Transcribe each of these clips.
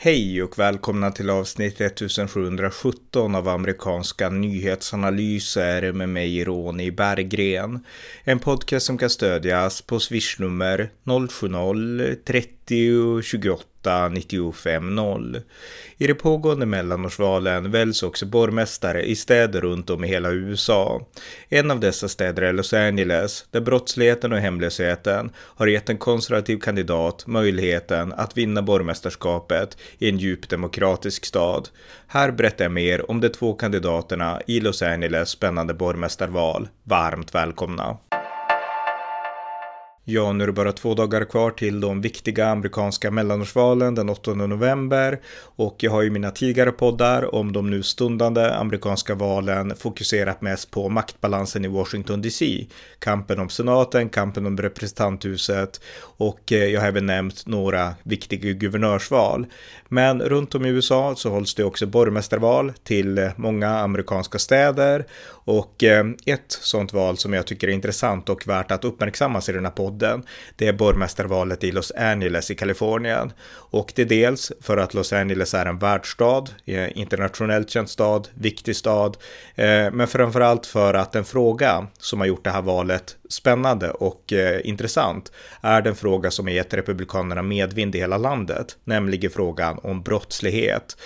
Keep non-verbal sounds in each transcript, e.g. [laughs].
Hej och välkomna till avsnitt 1717 av amerikanska nyhetsanalyser med mig Ronny Berggren. En podcast som kan stödjas på swishnummer 070-30 90-28-95-0. I de pågående mellanårsvalen väljs också borgmästare i städer runt om i hela USA. En av dessa städer är Los Angeles, där brottsligheten och hemlösheten har gett en konservativ kandidat möjligheten att vinna borgmästerskapet i en djupt demokratisk stad. Här berättar jag mer om de två kandidaterna i Los Angeles spännande borgmästarval. Varmt välkomna! Ja, nu är det bara två dagar kvar till de viktiga amerikanska mellanårsvalen den 8 november. Och jag har ju mina tidigare poddar om de nu stundande amerikanska valen fokuserat mest på maktbalansen i Washington DC, kampen om senaten, kampen om representanthuset och eh, jag har även nämnt några viktiga guvernörsval. Men runt om i USA så hålls det också borgmästarval till eh, många amerikanska städer. Och eh, ett sånt val som jag tycker är intressant och värt att uppmärksammas i den här podden, det är borgmästarvalet i Los Angeles i Kalifornien. Och det är dels för att Los Angeles är en världsstad, internationellt känd stad, viktig stad, eh, men framförallt för att en fråga som har gjort det här valet spännande och eh, intressant är den fråga som har gett Republikanerna medvind i hela landet, nämligen frågan om brottslighet.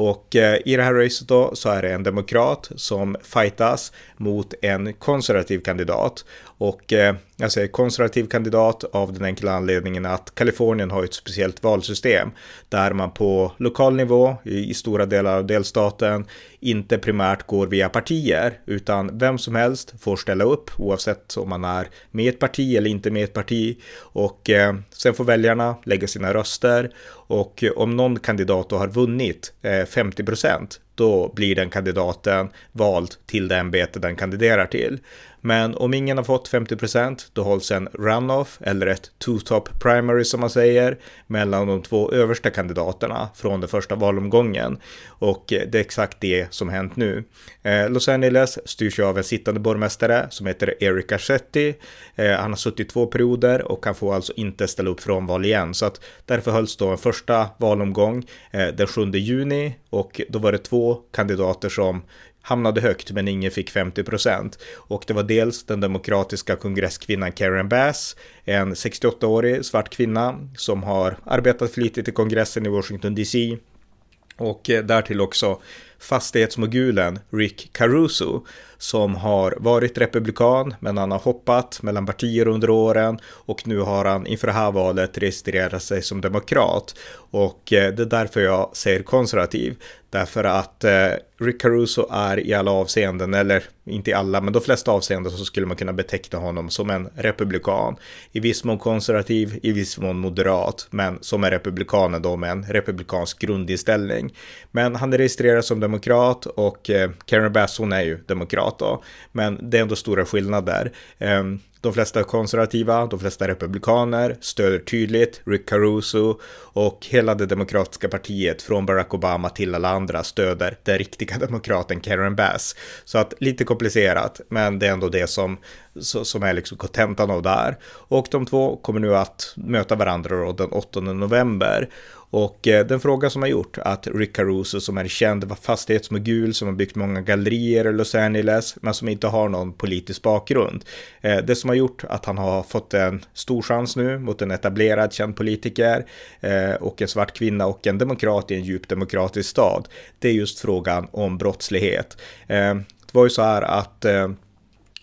Och eh, i det här racet då så är det en demokrat som fightas mot en konservativ kandidat. Och jag säger konservativ kandidat av den enkla anledningen att Kalifornien har ett speciellt valsystem där man på lokal nivå i stora delar av delstaten inte primärt går via partier utan vem som helst får ställa upp oavsett om man är med ett parti eller inte med ett parti. Och eh, sen får väljarna lägga sina röster. Och eh, om någon kandidat då har vunnit eh, 50 procent då blir den kandidaten vald till det ämbete den kandiderar till. Men om ingen har fått 50% då hålls en runoff eller ett two-top primary som man säger mellan de två översta kandidaterna från den första valomgången. Och det är exakt det som hänt nu. Eh, Los Angeles styrs av en sittande borgmästare som heter Eric Garcetti. Eh, han har suttit två perioder och kan få alltså inte ställa upp från val igen. Så att därför hölls då en första valomgång eh, den 7 juni och då var det två kandidater som hamnade högt men ingen fick 50 procent. Och det var dels den demokratiska kongresskvinnan Karen Bass, en 68-årig svart kvinna som har arbetat flitigt i kongressen i Washington DC och eh, därtill också fastighetsmogulen Rick Caruso som har varit republikan men han har hoppat mellan partier under åren och nu har han inför det här valet registrerat sig som demokrat och eh, det är därför jag säger konservativ. Därför att eh, Rick Caruso är i alla avseenden, eller inte i alla, men de flesta avseenden så skulle man kunna beteckna honom som en republikan. I viss mån konservativ, i viss mån moderat, men som är republikaner då med en republikansk grundinställning. Men han är registrerad som demokrat och eh, Karen Bass hon är ju demokrat då. Men det är ändå stora skillnader. Eh, de flesta konservativa, de flesta republikaner stöder tydligt Rick Caruso och hela det demokratiska partiet från Barack Obama till alla andra stöder den riktiga [laughs] demokraten Karen Bass. Så att lite komplicerat, men det är ändå det som, som är liksom kontentan av det här. Och de två kommer nu att möta varandra då den 8 november. Och eh, den fråga som har gjort att Rick Caruso som är känd fastighetsmogul som har byggt många gallerier i Los Angeles men som inte har någon politisk bakgrund. Eh, det som har gjort att han har fått en stor chans nu mot en etablerad känd politiker eh, och en svart kvinna och en demokrat i en djup demokratisk stad. Det är just frågan om brottslighet. Eh, det var ju så här att eh,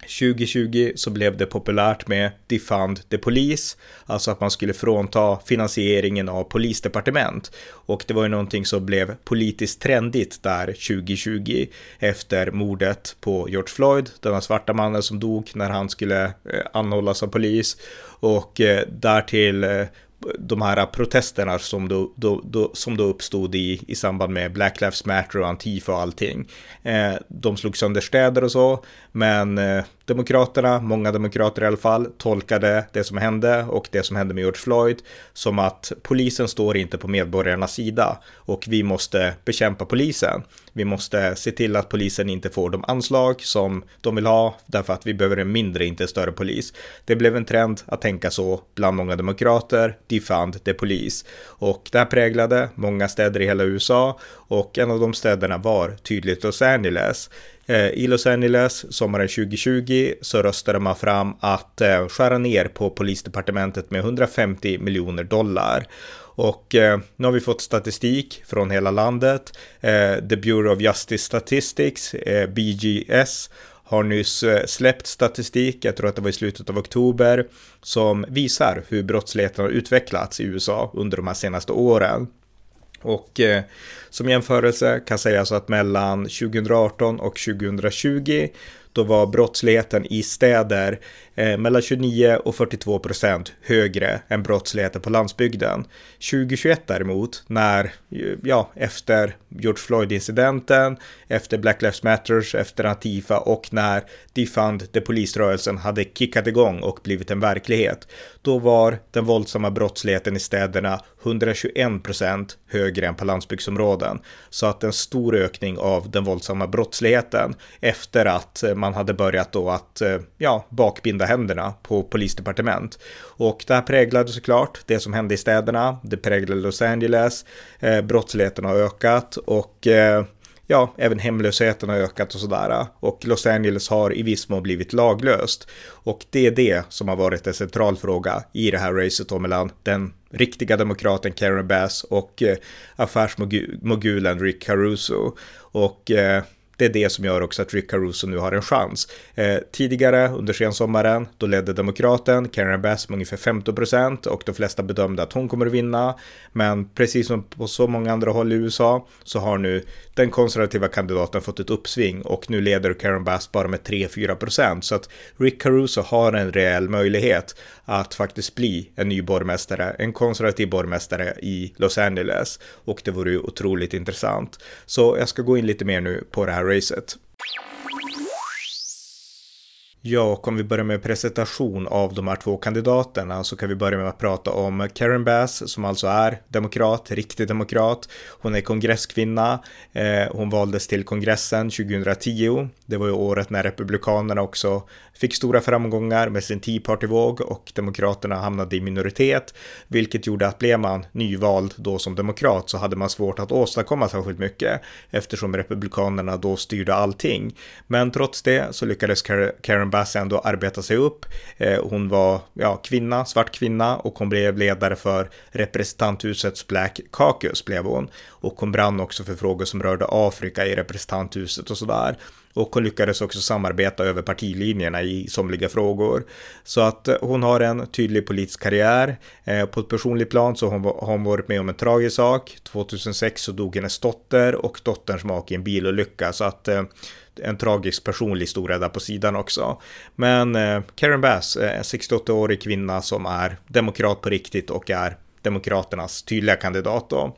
2020 så blev det populärt med defund the police, alltså att man skulle frånta finansieringen av polisdepartement. Och det var ju någonting som blev politiskt trendigt där 2020 efter mordet på George Floyd, denna svarta mannen som dog när han skulle eh, anhållas av polis. Och eh, därtill eh, de här protesterna som då, då, då, som då uppstod i, i samband med Black Lives Matter och Antifa och allting. Eh, de slog sönder städer och så, men eh, Demokraterna, många demokrater i alla fall, tolkade det som hände och det som hände med George Floyd som att polisen står inte på medborgarnas sida och vi måste bekämpa polisen. Vi måste se till att polisen inte får de anslag som de vill ha därför att vi behöver en mindre, inte större polis. Det blev en trend att tänka så bland många demokrater, defund the police”. Och det här präglade många städer i hela USA och en av de städerna var tydligt Los Angeles. Eh, I Los Angeles sommaren 2020 så röstade man fram att eh, skära ner på polisdepartementet med 150 miljoner dollar. Och eh, nu har vi fått statistik från hela landet. Eh, The Bureau of Justice Statistics, eh, BGS, har nyss eh, släppt statistik, jag tror att det var i slutet av oktober, som visar hur brottsligheten har utvecklats i USA under de här senaste åren. Och eh, som jämförelse kan sägas att mellan 2018 och 2020 då var brottsligheten i städer eh, mellan 29 och 42 procent högre än brottsligheten på landsbygden. 2021 däremot, när, ja, efter George Floyd-incidenten, efter Black Lives Matters, efter Antifa och när Defund the polisrörelsen hade kickat igång och blivit en verklighet, då var den våldsamma brottsligheten i städerna 121 procent högre än på landsbygdsområden. Så att en stor ökning av den våldsamma brottsligheten efter att eh, man hade börjat då att, eh, ja, bakbinda händerna på polisdepartement. Och det här präglade såklart det som hände i städerna. Det präglade Los Angeles. Eh, brottsligheten har ökat och eh, ja, även hemlösheten har ökat och sådär. Och Los Angeles har i viss mån blivit laglöst. Och det är det som har varit en central fråga i det här racet mellan den riktiga demokraten Karen Bass och eh, affärsmogulen Rick Caruso. Och eh, det är det som gör också att Rick Caruso nu har en chans. Eh, tidigare under sensommaren, då ledde demokraten Karen Bass med ungefär 15 procent och de flesta bedömde att hon kommer att vinna. Men precis som på så många andra håll i USA så har nu den konservativa kandidaten fått ett uppsving och nu leder Karen Bass bara med 3-4 procent. Så att Rick Caruso har en reell möjlighet att faktiskt bli en ny borgmästare, en konservativ borgmästare i Los Angeles. Och det vore ju otroligt intressant. Så jag ska gå in lite mer nu på det här racet. Ja, och om vi börjar med presentation av de här två kandidaterna så kan vi börja med att prata om Karen Bass som alltså är demokrat, riktig demokrat. Hon är kongresskvinna. Eh, hon valdes till kongressen 2010. Det var ju året när republikanerna också fick stora framgångar med sin Tea Party-våg och Demokraterna hamnade i minoritet, vilket gjorde att blev man nyvald då som demokrat så hade man svårt att åstadkomma särskilt mycket eftersom Republikanerna då styrde allting. Men trots det så lyckades Karen Bass ändå arbeta sig upp. Eh, hon var ja, kvinna, svart kvinna och hon blev ledare för representanthusets Black Caucus blev hon. Och hon brann också för frågor som rörde Afrika i representanthuset och sådär och hon lyckades också samarbeta över partilinjerna i somliga frågor. Så att eh, hon har en tydlig politisk karriär. Eh, på ett personligt plan så har hon varit med om en tragisk sak. 2006 så dog hennes dotter och dotterns make i en bilolycka så att en tragisk personlig historia där på sidan också. Men eh, Karen Bass, eh, 68-årig kvinna som är demokrat på riktigt och är Demokraternas tydliga kandidat då.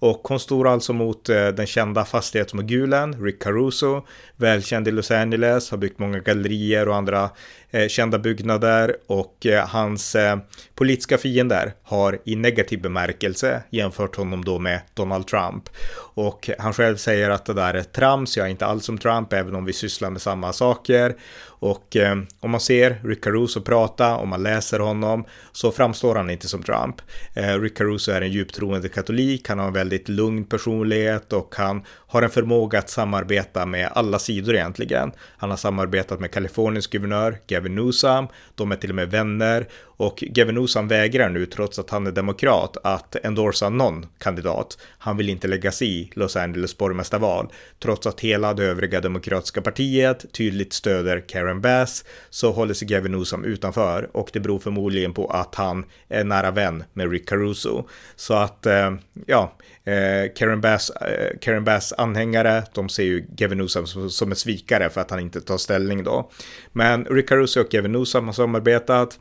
Och hon står alltså mot eh, den kända fastighetsmogulen Rick Caruso, välkänd i Los Angeles, har byggt många gallerier och andra Eh, kända byggnader och eh, hans eh, politiska fiender har i negativ bemärkelse jämfört honom då med Donald Trump. Och han själv säger att det där är trams, jag är inte alls som Trump även om vi sysslar med samma saker. Och eh, om man ser Rick Caruso prata, om man läser honom, så framstår han inte som Trump. Eh, Rick Caruso är en djupt troende katolik, han har en väldigt lugn personlighet och han har en förmåga att samarbeta med alla sidor egentligen. Han har samarbetat med Kaliforniens guvernör Gavin Newsom, de är till och med vänner och Gavin Newsom vägrar nu, trots att han är demokrat, att endorsa någon kandidat. Han vill inte lägga sig i Los Angeles borgmästarval. Trots att hela det övriga demokratiska partiet tydligt stöder Karen Bass så håller sig Gavin Newsom utanför och det beror förmodligen på att han är nära vän med Rick Caruso. Så att, eh, ja, eh, Karen Bass, eh, Karen Bass anhängare, de ser ju Gavin Newsom som, som en svikare för att han inte tar ställning då. Men Rick Caruso och Gavin Newsom har samarbetat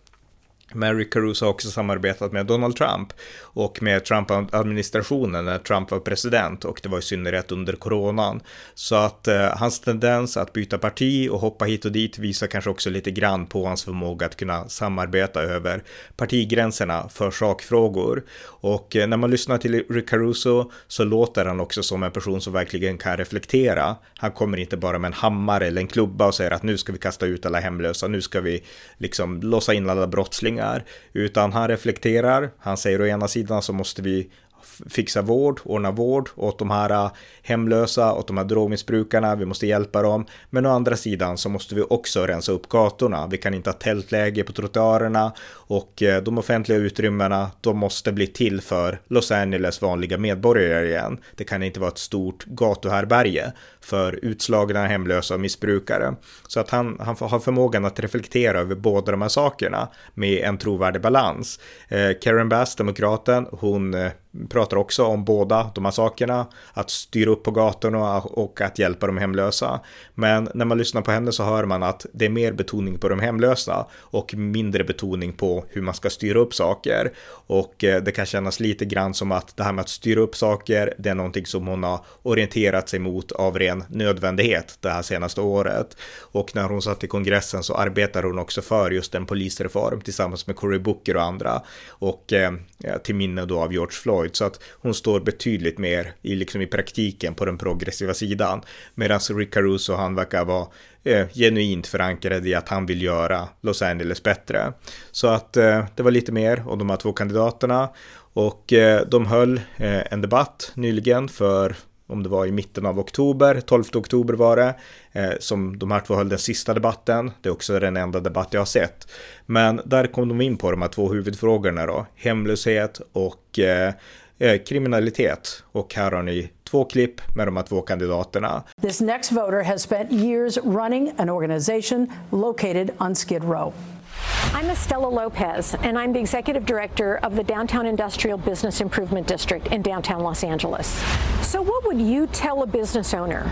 Mary Caruso har också samarbetat med Donald Trump och med Trump-administrationen när Trump var president och det var i synnerhet under coronan. Så att eh, hans tendens att byta parti och hoppa hit och dit visar kanske också lite grann på hans förmåga att kunna samarbeta över partigränserna för sakfrågor. Och eh, när man lyssnar till Rick Caruso så låter han också som en person som verkligen kan reflektera. Han kommer inte bara med en hammare eller en klubba och säger att nu ska vi kasta ut alla hemlösa, nu ska vi liksom låsa in alla brottslingar, utan han reflekterar. Han säger å ena sidan så måste vi fixa vård, ordna vård åt de här äh, hemlösa, åt de här drogmissbrukarna, vi måste hjälpa dem. Men å andra sidan så måste vi också rensa upp gatorna. Vi kan inte ha tältläge på trottoarerna och äh, de offentliga utrymmena, de måste bli till för Los Angeles vanliga medborgare igen. Det kan inte vara ett stort gatuhärberge för utslagna, hemlösa och missbrukare. Så att han, han har förmågan att reflektera över båda de här sakerna med en trovärdig balans. Äh, Karen Bass, demokraten, hon pratar pratar också om båda de här sakerna, att styra upp på gatorna och att hjälpa de hemlösa. Men när man lyssnar på henne så hör man att det är mer betoning på de hemlösa och mindre betoning på hur man ska styra upp saker. Och eh, det kan kännas lite grann som att det här med att styra upp saker, det är någonting som hon har orienterat sig mot av ren nödvändighet det här senaste året. Och när hon satt i kongressen så arbetade hon också för just en polisreform tillsammans med Cory Booker och andra. Och eh, till minne då av George Floyd. Så att hon står betydligt mer i, liksom i praktiken på den progressiva sidan. Medan Rick Caruso han verkar vara eh, genuint förankrad i att han vill göra Los Angeles bättre. Så att eh, det var lite mer om de här två kandidaterna. Och eh, de höll eh, en debatt nyligen för om det var i mitten av oktober, 12 oktober var det, eh, som de här två höll den sista debatten. Det är också den enda debatt jag har sett. Men där kom de in på de här två huvudfrågorna då, hemlöshet och eh, eh Eh, kriminalitet. Och här har ni två klipp med de här två kandidaterna. This next voter has spent years running an organization located on Skid Row. I'm Estella Lopez, and I'm the executive director of the Downtown Industrial Business Improvement District in downtown Los Angeles. So, what would you tell a business owner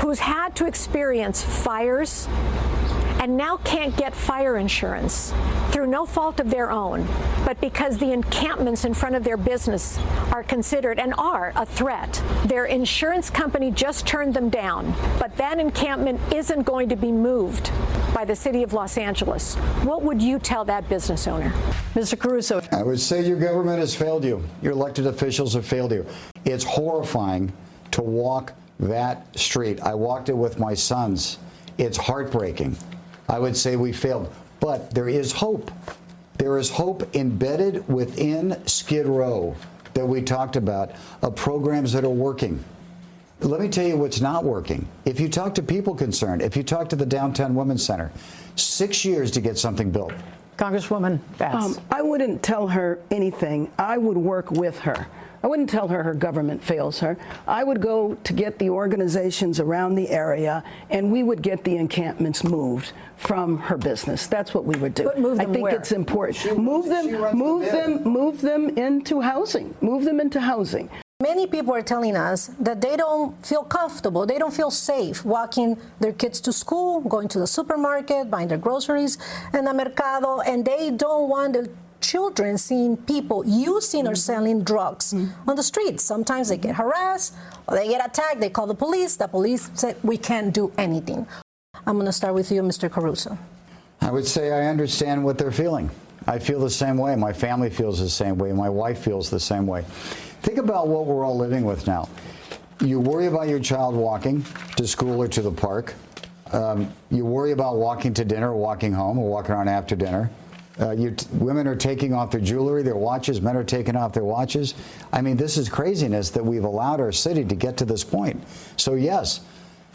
who's had to experience fires? And now can't get fire insurance through no fault of their own, but because the encampments in front of their business are considered and are a threat. Their insurance company just turned them down, but that encampment isn't going to be moved by the city of Los Angeles. What would you tell that business owner? Mr. Caruso. I would say your government has failed you. Your elected officials have failed you. It's horrifying to walk that street. I walked it with my sons. It's heartbreaking. I would say we failed. But there is hope. There is hope embedded within Skid Row that we talked about of programs that are working. Let me tell you what's not working. If you talk to people concerned, if you talk to the Downtown Women's Center, six years to get something built. Congresswoman Bass. Um, I wouldn't tell her anything. I would work with her. I wouldn't tell her her government fails her. I would go to get the organizations around the area, and we would get the encampments moved from her business. That's what we would do. But move them I think where? it's important. She move them, runs the move them, move them into housing. Move them into housing. Many people are telling us that they don't feel comfortable, they don't feel safe walking their kids to school, going to the supermarket, buying their groceries and the mercado, and they don't want the children seeing people using or selling drugs on the streets. Sometimes they get harassed or they get attacked, they call the police, the police say we can't do anything. I'm going to start with you, Mr. Caruso. I would say I understand what they're feeling. I feel the same way. My family feels the same way. My wife feels the same way. Think about what we're all living with now. You worry about your child walking to school or to the park. Um, you worry about walking to dinner, or walking home, or walking around after dinner. Uh, women are taking off their jewelry, their watches. Men are taking off their watches. I mean, this is craziness that we've allowed our city to get to this point. So yes,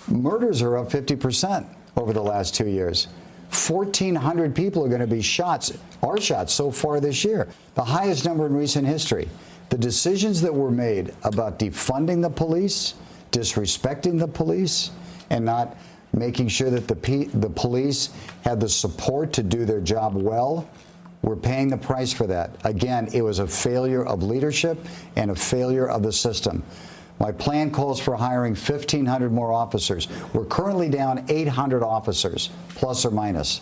murders are up 50% over the last two years. 1,400 people are going to be shot, are shot so far this year, the highest number in recent history. The decisions that were made about defunding the police, disrespecting the police, and not making sure that the, the police had the support to do their job well, we're paying the price for that. Again, it was a failure of leadership and a failure of the system. My plan calls for hiring 1,500 more officers. We're currently down 800 officers, plus or minus.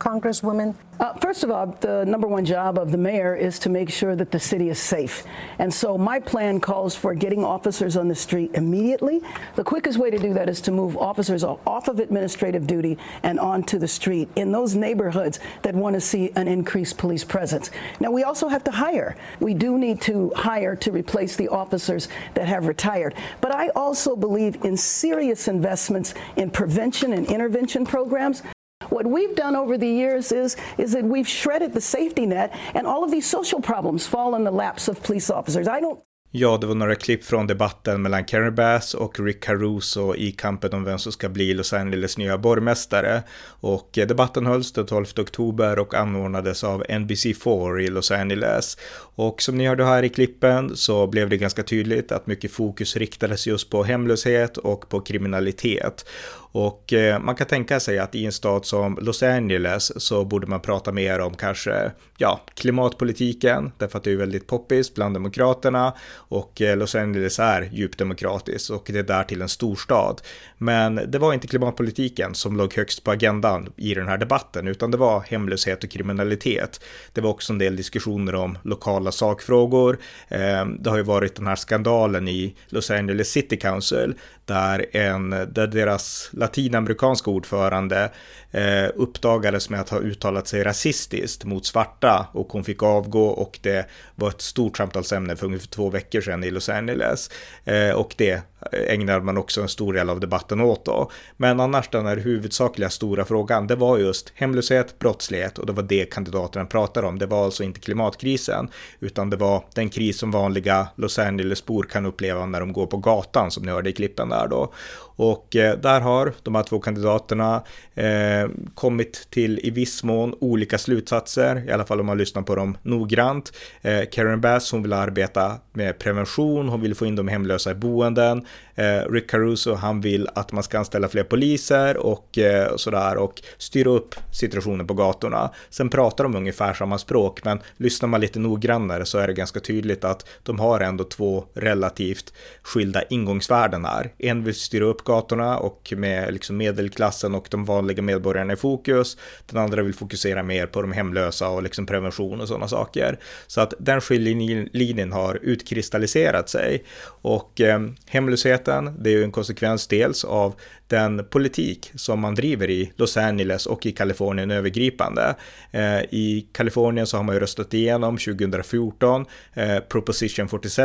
Congresswoman? Uh, first of all, the number one job of the mayor is to make sure that the city is safe. And so my plan calls for getting officers on the street immediately. The quickest way to do that is to move officers off of administrative duty and onto the street in those neighborhoods that want to see an increased police presence. Now, we also have to hire. We do need to hire to replace the officers that have retired. But I also believe in serious investments in prevention and intervention programs what we've done over the years is, is that we've shredded the safety net and all of these social problems fall in the laps of police officers. I don't Ja, det var några klipp från debatten mellan Karen Bass och Rick Caruso i kampen om vem som ska bli Los Angeles nya borgmästare. Och eh, debatten hölls den 12 oktober och anordnades av NBC4 i Los Angeles. Och som ni hörde här i klippen så blev det ganska tydligt att mycket fokus riktades just på hemlöshet och på kriminalitet. Och eh, man kan tänka sig att i en stad som Los Angeles så borde man prata mer om kanske, ja, klimatpolitiken, därför att det är väldigt poppis bland demokraterna och eh, Los Angeles är djupt demokratiskt och det är där till en storstad. Men det var inte klimatpolitiken som låg högst på agendan i den här debatten, utan det var hemlöshet och kriminalitet. Det var också en del diskussioner om lokala sakfrågor. Eh, det har ju varit den här skandalen i Los Angeles City Council där, en, där deras latinamerikanska ordförande eh, uppdagades med att ha uttalat sig rasistiskt mot svarta och hon fick avgå och det var ett stort samtalsämne för ungefär två veckor sedan i Los Angeles. Eh, och det ägnade man också en stor del av debatten åt då. Men annars den här huvudsakliga stora frågan, det var just hemlöshet, brottslighet och det var det kandidaterna pratade om. Det var alltså inte klimatkrisen, utan det var den kris som vanliga Los Angeles-bor kan uppleva när de går på gatan, som ni hörde i klippen där då. Och eh, där har de här två kandidaterna eh, kommit till i viss mån olika slutsatser, i alla fall om man lyssnar på dem noggrant. Eh, Karen Bass, hon vill arbeta med prevention, hon vill få in de hemlösa i boenden. Eh, Rick Caruso, han vill att man ska anställa fler poliser och eh, sådär och styra upp situationen på gatorna. Sen pratar de ungefär samma språk, men lyssnar man lite noggrannare så är det ganska tydligt att de har ändå två relativt skilda ingångsvärden här. En vill styra upp gatorna och med liksom medelklassen och de vanliga medborgarna i fokus. Den andra vill fokusera mer på de hemlösa och liksom prevention och sådana saker. Så att den skiljelinjen har utkristalliserat sig och eh, hemlösheten, det är ju en konsekvens dels av den politik som man driver i Los Angeles och i Kalifornien övergripande. Eh, I Kalifornien så har man ju röstat igenom 2014 eh, Proposition 47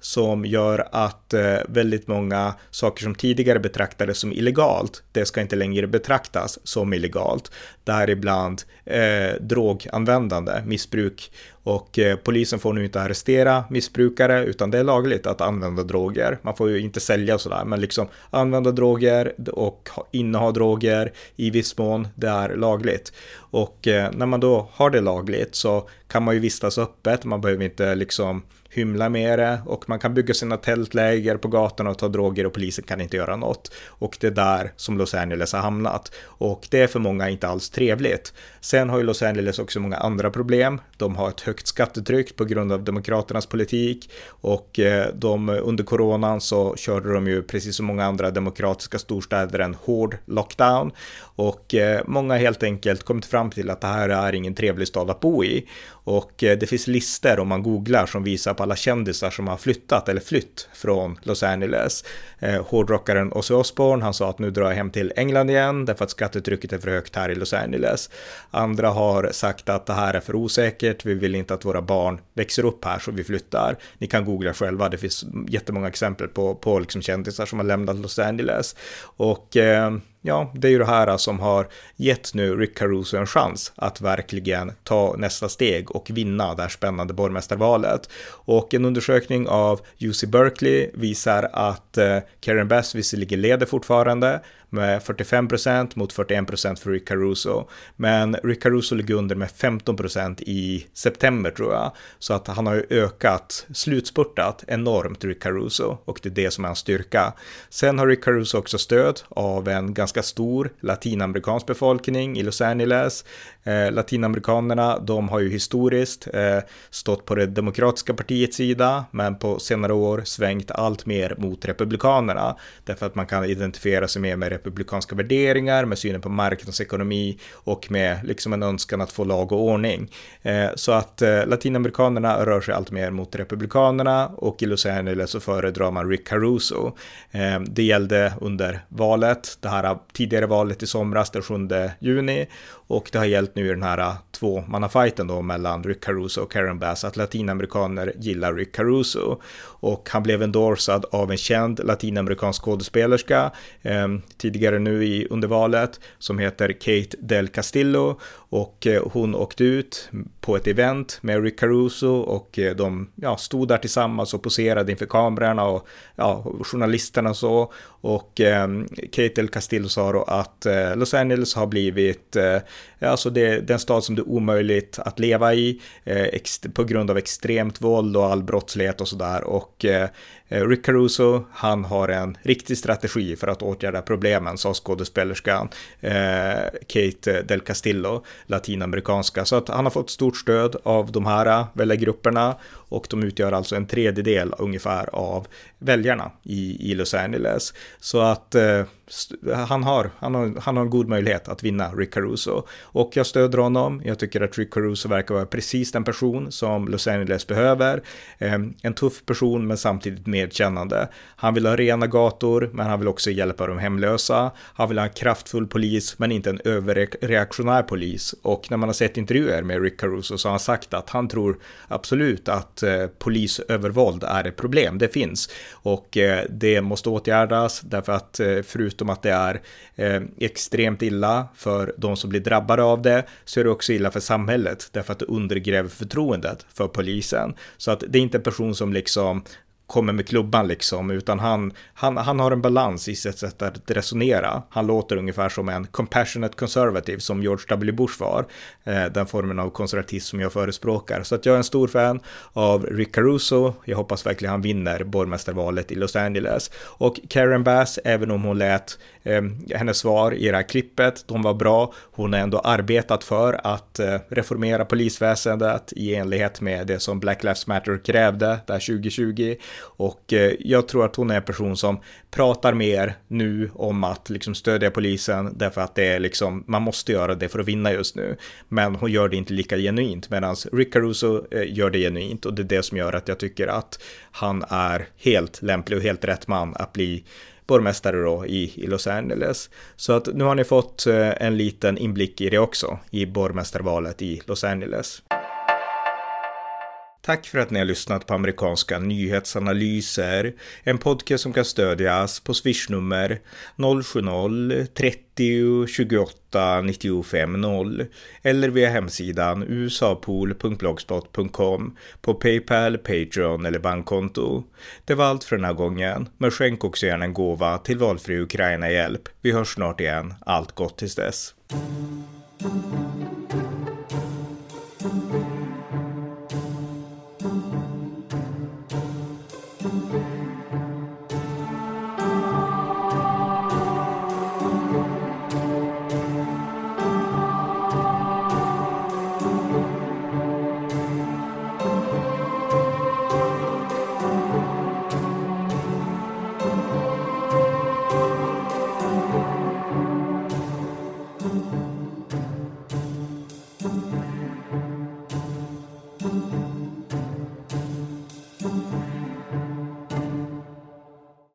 som gör att eh, väldigt många saker som tidigare betraktades som illegalt, det ska inte längre betraktas som illegalt. Däribland eh, droganvändande, missbruk och eh, polisen får nu inte arrestera missbrukare utan det är lagligt att använda droger. Man får ju inte sälja sådär men liksom använda droger och inneha droger i viss mån, det är lagligt. Och eh, när man då har det lagligt så kan man ju vistas öppet, man behöver inte liksom hymla med det och man kan bygga sina tältläger på gatorna och ta droger och polisen kan inte göra något. Och det är där som Los Angeles har hamnat. Och det är för många inte alls trevligt. Sen har ju Los Angeles också många andra problem. De har ett högt skattetryck på grund av demokraternas politik och eh, de, under coronan så körde de ju precis som många andra demokratiska storstäder en hård lockdown och eh, många helt enkelt kommit fram till att det här är ingen trevlig stad att bo i. Och eh, det finns listor om man googlar som visar på alla kändisar som har flyttat eller flytt från Los Angeles. Eh, hårdrockaren Ozzy Osbourne, han sa att nu drar jag hem till England igen därför att skattetrycket är för högt här i Los Angeles. Andra har sagt att det här är för osäkert, vi vill inte att våra barn växer upp här så vi flyttar. Ni kan googla själva, det finns jättemånga exempel på, på liksom kändisar som har lämnat Los Angeles. Och eh, ja, det är ju det här som har gett nu Rick Caruso en chans att verkligen ta nästa steg och vinna det här spännande borgmästarvalet. Och en undersökning av UC Berkeley visar att eh, Karen Bass visserligen leder fortfarande, med 45 procent mot 41 procent för Rick Caruso. Men Rick Caruso ligger under med 15 procent i september tror jag. Så att han har ju ökat, slutspurtat enormt Rick Caruso och det är det som är hans styrka. Sen har Rick Caruso också stöd av en ganska stor latinamerikansk befolkning i Los Angeles. Eh, latinamerikanerna, de har ju historiskt eh, stått på det demokratiska partiets sida, men på senare år svängt allt mer mot republikanerna, därför att man kan identifiera sig mer med republikanska värderingar, med synen på marknadsekonomi och med liksom en önskan att få lag och ordning. Eh, så att eh, latinamerikanerna rör sig allt mer mot republikanerna och i Los Angeles så föredrar man Rick Caruso. Eh, det gällde under valet, det här tidigare valet i somras den 7 juni och det har gällt nu i den här äh, tvåmannafajten då mellan Rick Caruso och Karen Bass. Att latinamerikaner gillar Rick Caruso. Och han blev endorsad av en känd latinamerikansk skådespelerska eh, tidigare nu i under valet som heter Kate Del Castillo. Och eh, hon åkte ut på ett event med Rick Caruso och eh, de ja, stod där tillsammans och poserade inför kamerorna och ja, journalisterna och så. Och eh, Kate Del Castillo sa då att eh, Los Angeles har blivit, eh, alltså det, den stad som det är omöjligt att leva i eh, på grund av extremt våld och all brottslighet och sådär. Och Eh, Eh, Rick Caruso, han har en riktig strategi för att åtgärda problemen, sa skådespelerskan eh, Kate Del Castillo, latinamerikanska. Så att han har fått stort stöd av de här eh, väljargrupperna och de utgör alltså en tredjedel ungefär av väljarna i, i Los Angeles. Så att eh, han, har, han, har, han har en god möjlighet att vinna Rick Caruso. Och jag stöder honom. Jag tycker att Rick Caruso verkar vara precis den person som Los Angeles behöver. Eh, en tuff person men samtidigt medkännande. Han vill ha rena gator men han vill också hjälpa de hemlösa. Han vill ha en kraftfull polis men inte en överreaktionär polis. Och när man har sett intervjuer med Rick Caruso så har han sagt att han tror absolut att eh, polisövervåld är ett problem. Det finns och eh, det måste åtgärdas därför att eh, förutom att det är eh, extremt illa för de som blir drabbade av det så är det också illa för samhället därför att det undergräver förtroendet för polisen. Så att det är inte en person som liksom kommer med klubban liksom, utan han, han, han har en balans i sitt sätt att resonera. Han låter ungefär som en compassionate conservative som George W. Bush var, eh, den formen av konservatism som jag förespråkar. Så att jag är en stor fan av Rick Caruso. Jag hoppas verkligen han vinner borgmästarvalet i Los Angeles. Och Karen Bass, även om hon lät eh, hennes svar i det här klippet, de var bra. Hon har ändå arbetat för att eh, reformera polisväsendet i enlighet med det som Black Lives Matter krävde där 2020. Och eh, jag tror att hon är en person som pratar mer nu om att liksom stödja polisen därför att det är liksom, man måste göra det för att vinna just nu. Men hon gör det inte lika genuint medan Rick Caruso eh, gör det genuint och det är det som gör att jag tycker att han är helt lämplig och helt rätt man att bli borgmästare då i, i Los Angeles. Så att nu har ni fått eh, en liten inblick i det också i borgmästarvalet i Los Angeles. Tack för att ni har lyssnat på amerikanska nyhetsanalyser. En podcast som kan stödjas på swishnummer 070-30 28 95 0 eller via hemsidan usapool.blogspot.com på Paypal, Patreon eller bankkonto. Det var allt för den här gången, men skänk också gärna en gåva till valfri Ukraina-hjälp. Vi hörs snart igen. Allt gott tills dess.